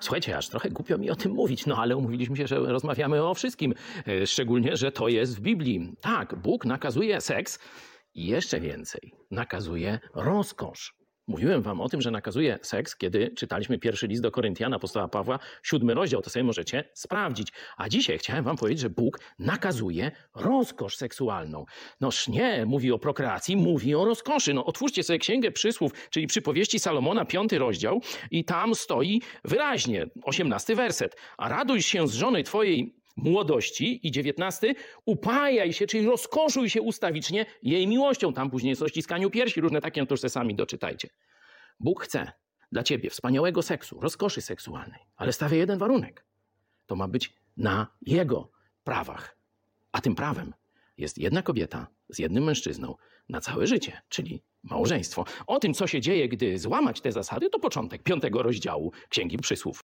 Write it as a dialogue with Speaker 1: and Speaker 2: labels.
Speaker 1: Słuchajcie, aż trochę głupio mi o tym mówić, no ale umówiliśmy się, że rozmawiamy o wszystkim. E, Szczególnie, że to jest w Biblii. Tak, Bóg nakazuje seks i jeszcze więcej, nakazuje rozkosz. Mówiłem wam o tym, że nakazuje seks, kiedy czytaliśmy pierwszy list do Koryntiana, apostoła Pawła, siódmy rozdział, to sobie możecie sprawdzić. A dzisiaj chciałem wam powiedzieć, że Bóg nakazuje rozkosz seksualną. Noż nie, mówi o prokreacji, mówi o rozkoszy. No otwórzcie sobie Księgę Przysłów, czyli przypowieści Salomona, piąty rozdział i tam stoi wyraźnie, osiemnasty werset. A raduj się z żony twojej młodości i dziewiętnasty, upajaj się, czyli rozkoszuj się ustawicznie jej miłością. Tam później jest o ściskaniu piersi, różne takie, no to już se sami doczytajcie. Bóg chce dla ciebie wspaniałego seksu, rozkoszy seksualnej, ale stawia jeden warunek. To ma być na jego prawach. A tym prawem jest jedna kobieta z jednym mężczyzną na całe życie, czyli małżeństwo. O tym, co się dzieje, gdy złamać te zasady, to początek piątego rozdziału Księgi Przysłów.